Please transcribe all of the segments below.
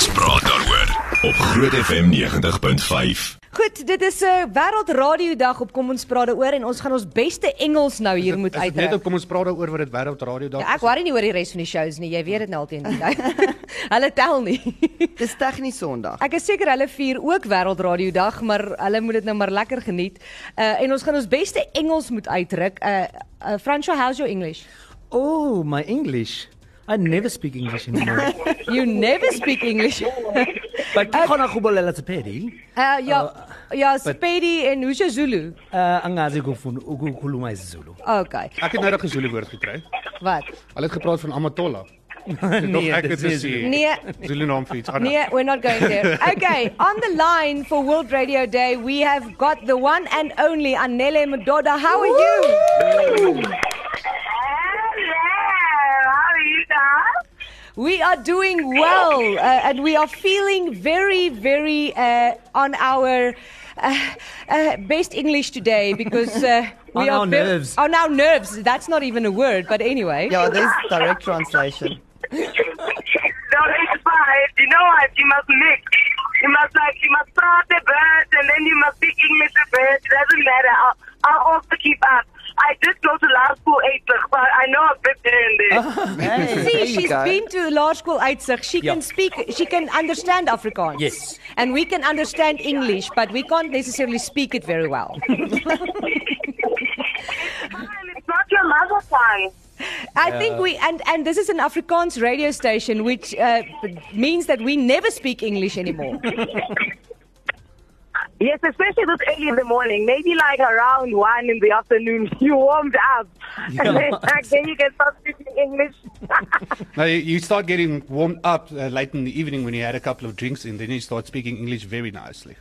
Ons praat daaroor op Groot FM 90.5. Goed, dit is 'n uh, wêreldradiodag op Kom ons praat daaroor en ons gaan ons beste Engels nou hier moet Is dit uitdruk. Net op kom ons praat daaroor wat dit wêreld radio dag Ja, ek worry nie oor die res van die shows nie. Jy weet dit nou altyd nie. hulle tel nie. Dis tegnies Sondag. Ek is seker hulle vier ook wêreldradio dag, maar hulle moet dit nou maar lekker geniet. Uh en ons gaan ons beste Engels moet uitdruk. Uh, uh Francois, how's your English? Oh, my English. I never speak English anymore. You never speak English. but uh, khona kubolela tsepedi. Uh ja, ja, Spady en hoe's jou Zulu? Uh angazi ukufuna ukukhuluma isiZulu. Okay. Ek het nou 'n Zulu woord gekry. Wat? Hulle het gepraat van Amatola. nee, ek het gesien. Nee. Zulu naam vir iets anders. Nee, we're not going there. Okay, on the line for World Radio Day, we have got the one and only Anele Mdoda. How are you? We are doing well, uh, and we are feeling very, very uh, on our uh, uh, best English today because uh, we On are our ve- nerves. On our nerves. That's not even a word, but anyway. Ja, dis direct translation. No, it's fine. You know what? You must mix. You must like, you must start the birds and then you must speak English the birds. It doesn't matter. I'll, I'll also keep up. I did go to law school eight, but I know a bit here and there. Hey, there See, you she's go. been to law school Uitzig. She Yeah. can speak, she can understand Afrikaans. Yes. And we can understand English, but we can't necessarily speak it very well. it's not your mother tongue. I think we and and this is an Afrikaans radio station, which uh, means that we never speak English anymore. Yes, especially this early in the morning. Maybe like around one in the afternoon, you warmed up. And then, like, then you can start speaking English. Now you, you start getting warmed up uh, late in the evening when you had a couple of drinks and then you start speaking English very nicely.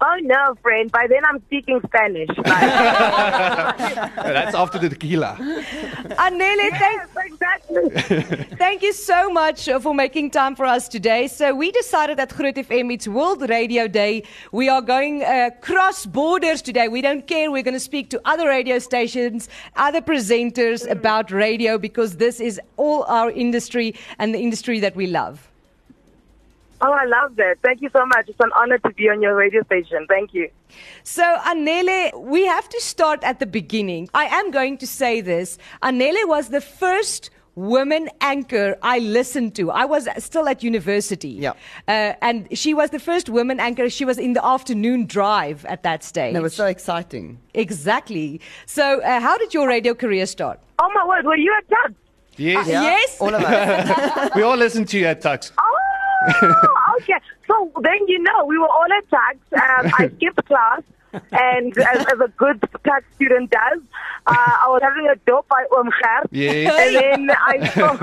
Oh no, friend. By then I'm speaking Spanish. Like, That's after the tequila. Anele, thank, yes, exactly. thank you so much uh, for making time for us today. So we decided at Groot FM it's World Radio Day. We are going uh, cross borders today. We don't care. We're going to speak to other radio stations, other presenters about radio because this is all our industry and the industry that we love. Oh, I love that. Thank you so much. It's an honor to be on your radio station. Thank you. So, Anele, we have to start at the beginning. I am going to say this. Anele was the first woman anchor I listened to. I was still at university. Yeah. Uh, and she was the first woman anchor. She was in the afternoon drive at that stage. And it was so exciting. exactly. So, uh, how did your radio career start? Oh my word, were you at Tuks? Yes. Yeah? Yes. All of us. we all listened to you at Tuks. Oh, okay. So then you know we were all at Tuks. Um, I skipped class, and as, as a good Tuks student does, uh, I was having a dope by Omger. Yes. And then I.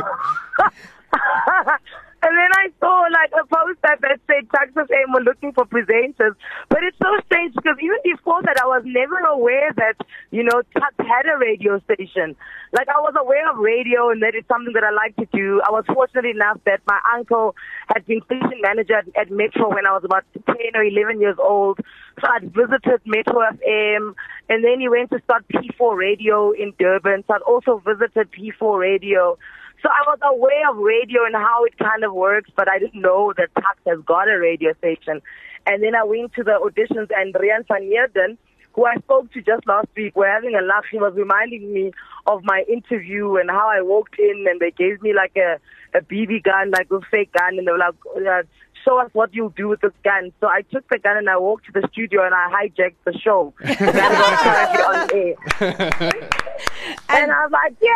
And then I saw like a poster that said Tuks FM were looking for presenters. But it's so strange because even before that, I was never aware that, you know, Tuks had a radio station. Like I was aware of radio and that it's something that I like to do. I was fortunate enough that my uncle had been station manager at, at Metro when I was about 10 or 11 years old. So I'd visited Metro FM and then he went to start P4 radio in Durban. So I'd also visited P4 radio. So I was aware of radio and how it kind of works, but I didn't know that Tuks has got a radio station. And then I went to the auditions and Rian van Heerden, who I spoke to just last week, were having a laugh. He was reminding me of my interview and how I walked in and they gave me like a, a BB gun, like a fake gun, and they were like, uh, show us what you'll do with this gun. So I took the gun and I walked to the studio and I hijacked the show. And I was like, get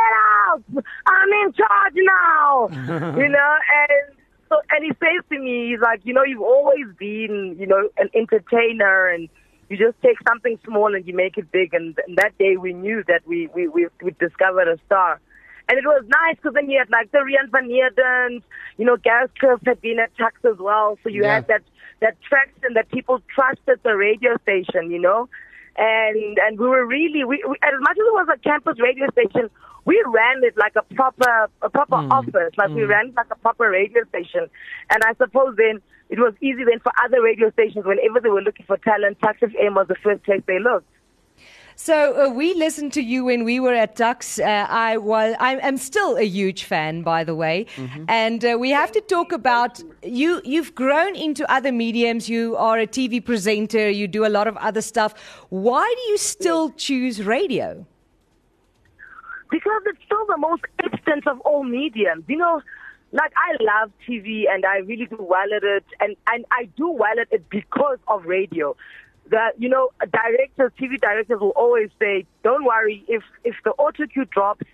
out! I'm in charge now! you know, and so, and he says to me, he's like, you know, you've always been, you know, an entertainer and you just take something small and you make it big. And, and that day we knew that we, we, we, we discovered a star. And it was nice because then you had like the Rian van Heerdens, you know, Gareth Cliff had been at Tuks as well. So you Yeah. had that, that traction that people trusted the radio station, you know? And and we were really we, we as much as it was a campus radio station we ran it like a proper a proper hmm. office. Like we hmm. ran it like a proper radio station. And i suppose then it was easy then for other radio stations whenever they were looking for talent Tuks FM was the first place they looked So uh, we listened to you when we were at Tuks. Uh, I was, I am still a huge fan, by the way. And uh, we have to talk about you. You've grown into other mediums. You are a TV presenter. You do a lot of other stuff. Why do you still choose radio? because it's still the most instant of all mediums. You know, like I love TV and I really do well at it, and and I do well at it because of radio. That you know, directors, TV directors will always say, "Don't worry if if the auto cue drops."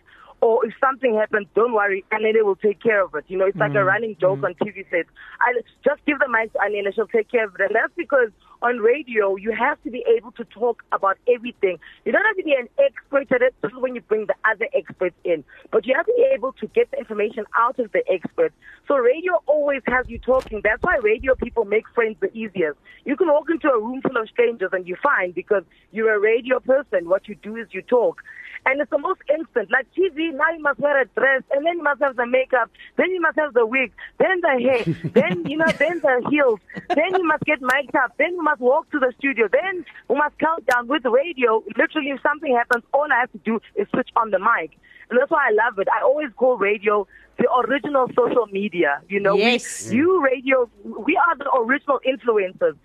Or if something happens, don't worry, Anele will take care of it. You know, it's like a mm, running joke mm. on TV sets. I just give the mic to Anele, she'll take care of it. And that's because on radio, you have to be able to talk about everything. You don't have to be an expert at it. This is when you bring the other experts in. But you have to be able to get the information out of the experts. So radio always has you talking. That's why radio people make friends the easiest. You can walk into a room full of strangers and you're fine because you're a radio person. What you do is you talk. And it's the most instant. Like TV, now you must wear a dress, and then you must have the makeup, then you must have the wig, then the hair, then, you know, then the heels, then you must get mic'd up, then you must walk to the studio, then we must count down with the radio. Literally, if something happens, all I have to do is switch on the mic. And that's why I love it. I always call radio the original social media. You know, Yes. we, you radio, we are the original influencers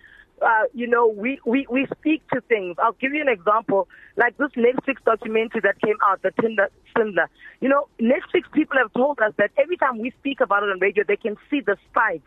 uh, you know, we, we, we speak to things. I'll give you an example, like this Netflix documentary that came out, the Tinder Swindler. You know, Netflix people have told us that every time we speak about it on radio, they can see the spike.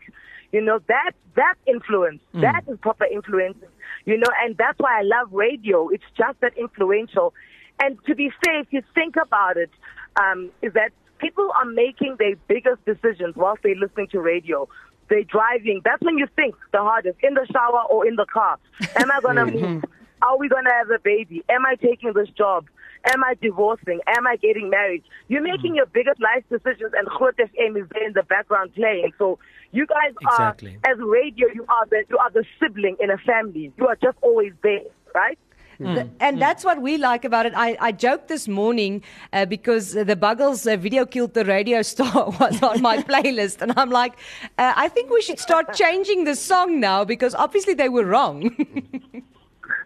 You know, that, that influence, that is proper influence. You know, and that's why I love radio. It's just that influential. And to be fair, if you think about it, um, is that people are making their biggest decisions whilst they're listening to radio they're driving. That's when you think the hardest in the shower or in the car. Am I going to mm-hmm. move? Are we going to have a baby? Am I taking this job? Am I divorcing? Am I getting married? You're mm-hmm. making your biggest life decisions, and Groot FM is there in the background playing. So you guys Exactly. are, as radio, you are the you are the sibling in a family. You are just always there, right? Th- And that's what we like about it. I, I joked this morning uh, because uh, the Buggles uh, video killed the radio star was on my playlist. And I'm like, uh, I think we should start changing the song now because obviously they were wrong.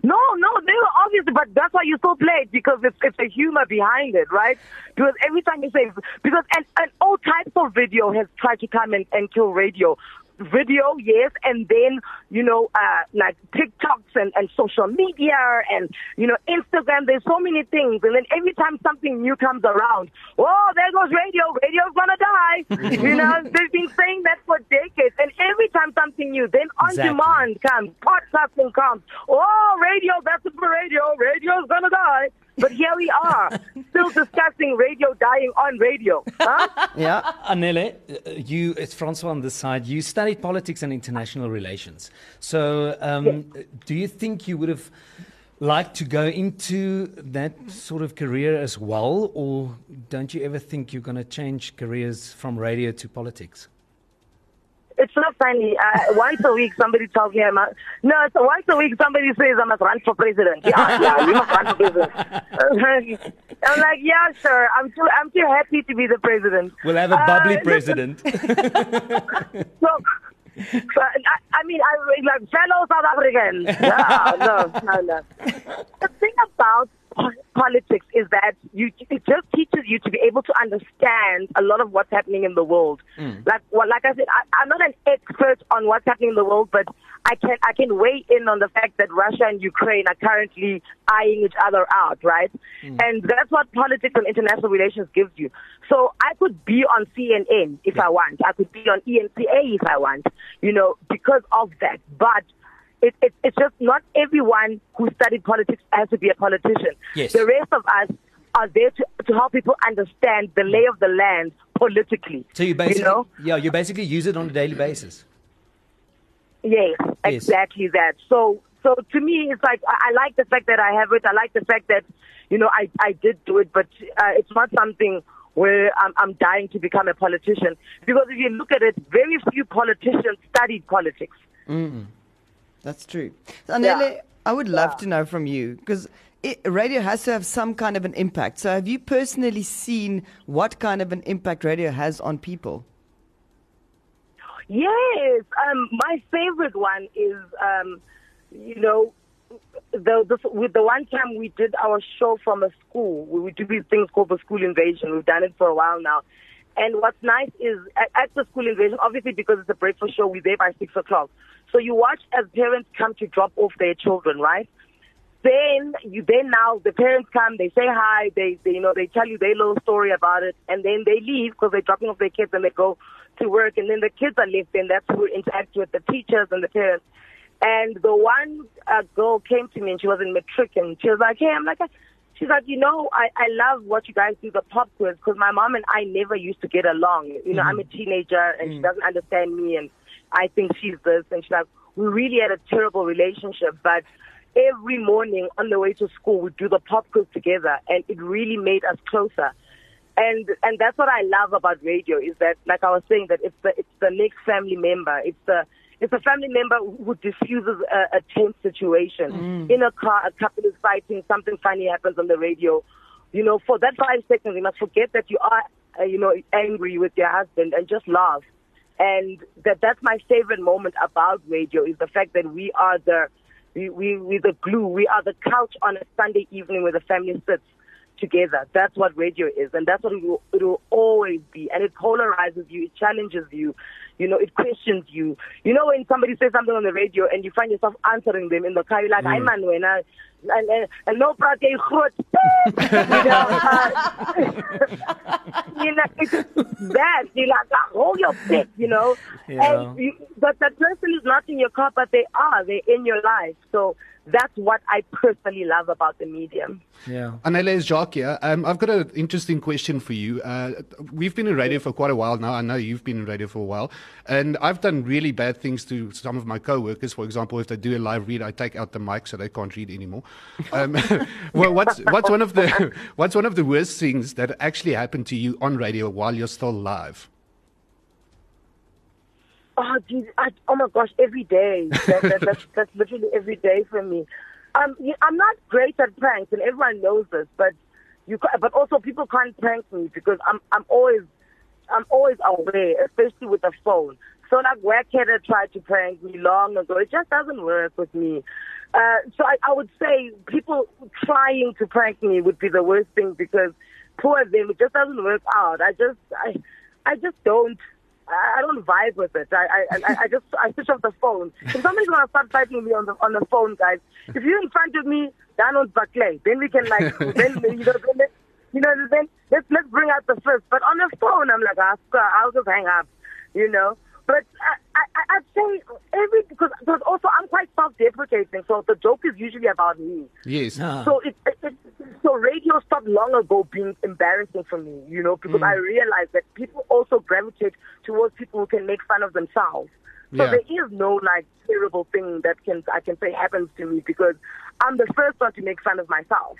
No, no, they were obviously, but that's why you still play it because it's it's a humor behind it, right? Because every time you say because and, and all types of video has tried to come and, and kill radio. Video, yes, and then you know, uh, like TikToks and, and social media and you know Instagram. There's so many things, and then every time something new comes around, oh, there goes radio. Radio's gonna die. you know, they've been saying that for decades, and every time something new, then on Exactly. demand comes, podcasting comes. Oh, radio, that's it for radio. Radio's gonna die. But here we are, still discussing radio dying on radio. Huh? Yeah. Anele, uh, you, it's Francois on this side. You studied politics and international relations. So, um, do you think you would have liked to go into that sort of career as well, or don't you ever think you're going to change careers from radio to politics? It's not funny. Uh, once a week, somebody tells me I must. No, so once a week, somebody says I must run for president. Yeah, yeah, you must run for president. I'm like, yeah, sure. I'm too, I'm too happy to be the president. We'll have a bubbly Uh, president. So, so I, I mean, I like fellow South Africans. No, no, no, no. The thing about politics is that you it just teaches you to be able to understand a lot of what's happening in the world. Mm. Like, well, like I said, I, I'm not an expert on what's happening in the world, but I can I can weigh in on the fact that Russia and Ukraine are currently eyeing each other out, right? Mm. And that's what politics and international relations gives you. So I could be on CNN if I want. I could be on ENCA if I want, you know, because of that. But it, it, it's just not everyone who studied politics has to be a politician. Yes. The rest of us are there to, to help people understand the lay of the land politically. So you basically, know? yeah, you basically use it on a daily basis. Yes, Yes. exactly that. So, so to me, it's like I, I like the fact that I have it. I like the fact that, you know, I I did do it, but uh, it's not something where I'm, I'm dying to become a politician. Because if you look at it, very few politicians studied politics. That's true. Anele, Yeah. I would love to know from you because radio has to have some kind of an impact. So, have you personally seen what kind of an impact radio has on people? Yes, um, my favorite one is, um, you know, the, the with the one time we did our show from a school, we would do these things called the school invasion. We've done it for a while now. And what's nice is at, at the school invasion, obviously because it's a breakfast show, we're there by six o'clock. So you watch as parents come to drop off their children, right? Then you then now the parents come, they say hi, they, they you know they tell you their little story about it, and then they leave because they're dropping off their kids and they go to work, and then the kids are left, and that's who interact with the teachers and the parents. And the one uh, girl came to me and she was in matric and she was like, hey, I'm like, she's like, you know, I, I love what you guys do, the pop quiz, because my mom and I never used to get along. You know, I'm a teenager and she doesn't understand me and I think she's this. And she's like, we really had a terrible relationship, but every morning on the way to school, we do the pop quiz together and it really made us closer. And and that's what I love about radio is that, like I was saying, that it's the it's the next family member. It's the it's a family member who diffuses a, a tense situation. In a car, a couple is fighting, something funny happens on the radio. You know, for that five seconds, you must forget that you are, uh, you know, angry with your husband and just laugh. And that that's my favorite moment about radio is the fact that we are the we we we the glue. We are the couch on a Sunday evening where the family sits together. That's what radio is, and that's what it will, it will always be. And it polarizes you, it challenges you, you know, it questions you. You know, when somebody says something on the radio and you find yourself answering them in the car, you're like, mm. "I man, when I." And, and, and no prate groot. you know, you know, it's that. You're like, "Ah, hold your dick, you know. Yeah. And you, but that person is not in your car, but they are. They're in your life. So that's what I personally love about the medium. Yeah. Anele is Jacques here. Um, I've got an interesting question for you. Uh, we've been in radio for quite a while now. I know you've been in radio for a while. And I've done really bad things to some of my co-workers. For example, if they do a live read, I take out the mic so they can't read anymore. Um, well, what's, what's, one of the, what's one of the worst things that actually happened to you on radio while you're still live? Oh, geez, I, oh my gosh, every day. That, that, that's, that's literally every day for me. Um, I'm not great at pranks, and everyone knows this. But you, but also people can't prank me because I'm, I'm always, I'm always aware, especially with the phone. So like where can Wackheader tried to prank me long ago. It just doesn't work with me. Uh, so I, I would say people trying to prank me would be the worst thing because poor them, it just doesn't work out. I just, I, I just don't. I I don't vibe with it. I, I, I- I just, I switch off the phone. If somebody's gonna start fighting me on the on the phone, guys, if you're in front of me, then on Buckley, then we can like, then you know, then, let- you know, then let's let's bring out the fist. But on the phone, I'm like, ah, I'll just hang up, you know. But I, I, I'd say every because because also I'm quite self-deprecating, so the joke is usually about me. Yes. Ah. So it, it, it so radio stopped long ago being embarrassing for me, you know, because I realized that people also gravitate towards people who can make fun of themselves. So Yeah. there is no like terrible thing that can I can say happens to me because I'm the first one to make fun of myself.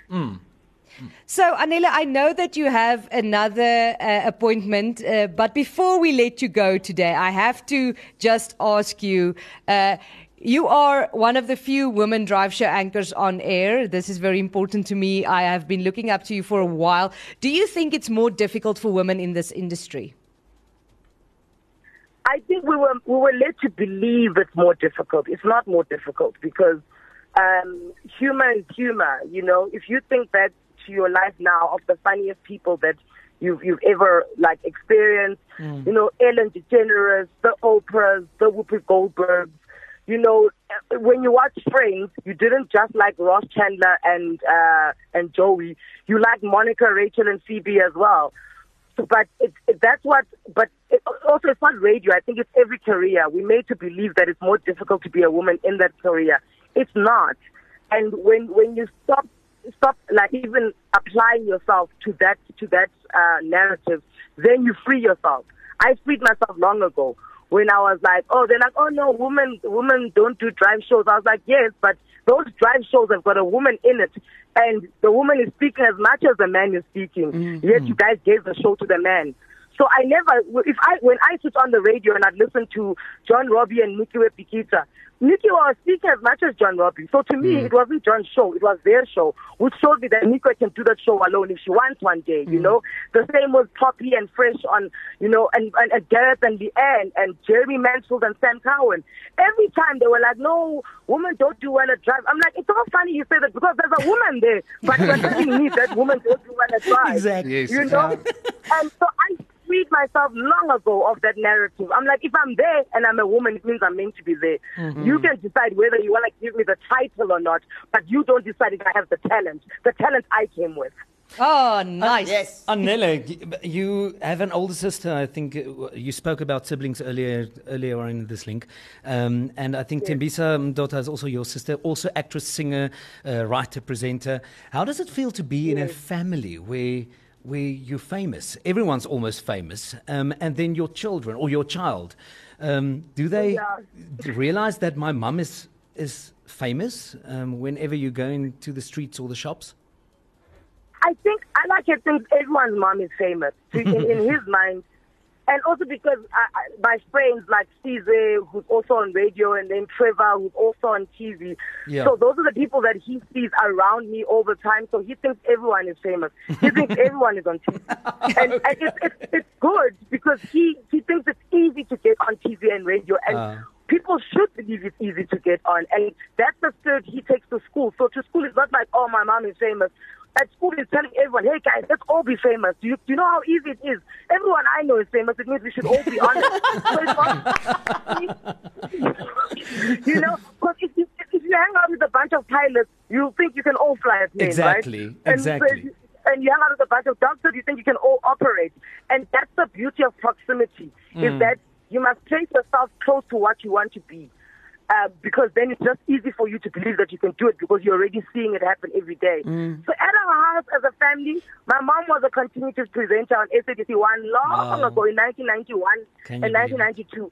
So, Anele, I know that you have another uh, appointment, uh, but before we let you go today, I have to just ask you. Uh, you are one of the few women drive show anchors on air. This is very important to me. I have been looking up to you for a while. Do you think it's more difficult for women in this industry? I think we were we were led to believe it's more difficult. It's not more difficult because um, humor is humor. You know, if you think back to your life now of the funniest people that you've you've ever like experienced, you know, Ellen DeGeneres, the Oprahs, the Whoopi Goldbergs. You know, when you watch Friends, you didn't just like Ross Chandler and uh, and Joey. You like Monica, Rachel, and Phoebe as well. So, but it, it, that's what. But it, also, it's not radio. I think it's every career. We made to believe that it's more difficult to be a woman in that career. It's not. And when when you stop stop like even applying yourself to that to that uh, narrative, then you free yourself. I freed myself long ago when I was like, oh, they're like, oh no, women women don't do drive shows. I was like, yes, but those drive shows have got a woman in it, and the woman is speaking as much as the man is speaking. Mm-hmm. Yet you guys gave the show to the man. So I never, if I, when I switch on the radio and I'd listen to John Robbie and Nikki Pikita, Nikki was speaking as much as John Robbie. So to me, hmm. it wasn't John's show, it was their show, which showed me that Nikki can do that show alone if she wants one day, you hmm. know. The same with Poppy and Fresh on, you know, and, and, and Gareth and Leanne and Jeremy Mansfield and Sam Cowen. Every time they were like, no, women don't do well at drive. I'm like, it's all funny you say that because there's a woman there, but you're telling me that women don't do well at drive. Exactly. Yes. You know? and so I freed myself long ago of that narrative. I'm like, if I'm there and I'm a woman, it means I'm meant to be there. Mm-hmm. You can decide whether you want to give me the title or not, but you don't decide if I have the talent. The talent I came with. Oh, nice. Yes. Anele, you have an older sister. I think uh, you spoke about siblings earlier earlier on in this link, um, and I think Thembisa Mdoda is also your sister, also actress, singer, uh, writer, presenter. How does it feel to be in a family where where you're famous? Everyone's almost famous, um, and then your children or your child. Um, do they Yeah. realize that my mum is is famous um, whenever you go into the streets or the shops? I think I like to think everyone's mom is famous in, in his mind, and also because I, I, my friends like Caesar, who's also on radio, and then Trevor, who's also on TV. Yeah. So those are the people that he sees around me all the time. So he thinks everyone is famous. He thinks everyone is on TV, and, and it's, it's it's good because he he thinks it's easy to get on TV and radio, and Ah. people should believe it's easy to get on. And that's the spirit he takes to school. So to school, it's not like, oh, my mom is famous. At school, he's telling everyone, hey, guys, let's all be famous. Do you, do you know how easy it is? Everyone I know is famous. It means we should all be on it. So it's not, you know, because if you, if you hang out with a bunch of pilots, you think you can all fly a plane, Exactly, right? And exactly. if- and you hang out with a bunch of doctors, you think you can all operate. And that's the beauty of proximity, is mm. that you must place yourself close to what you want to be. Uh, because then it's just easy for you to believe that you can do it because you're already seeing it happen every day. So at our house as a family, my mom was a continuous presenter on SABC One long Wow. ago in 1991 and you believe it? 1992.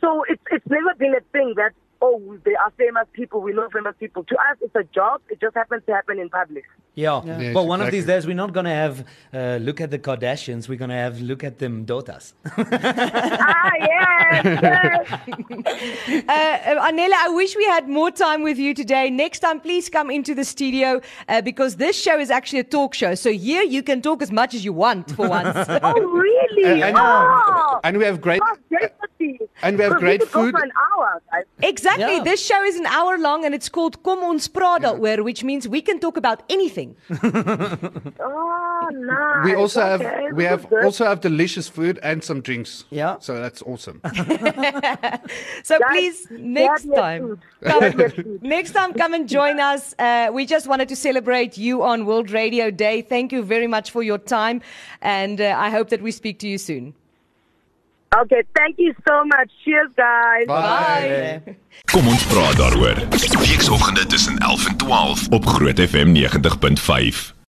So it's it's never been a thing that oh they are famous people, we know famous people. To us, it's a job. It just happens to happen in public. Yeah. Yes, but one of these days, we're not going to have uh, look at the Kardashians. We're going to have look at the Mdodas. ah yes, yes. Uh, uh, Anele, I wish we had more time with you today. Next time, please come into the studio uh, because this show is actually a talk show. So here you can talk as much as you want for once. Oh really? And- oh. And we have great. Oh, definitely. And we have Because great could go food. for an hour, guys. exactly. Yeah. This show is an hour long and it's called Kom ons praat daaroor, which means we can talk about anything. Oh, nice. We also have we have good. also have delicious food and some drinks. Yeah. So that's awesome. So That- please, next time, come, That was food. next time, come and join us. Uh, we just wanted to celebrate you on World Radio Day. Thank you very much for your time, and uh, I hope that we speak to you soon. Okay, thank you so much. Cheers, guys. Bye. Kom ons praat daaroor. Weekoggende tussen 11 en 12 op Groot FM 90.5.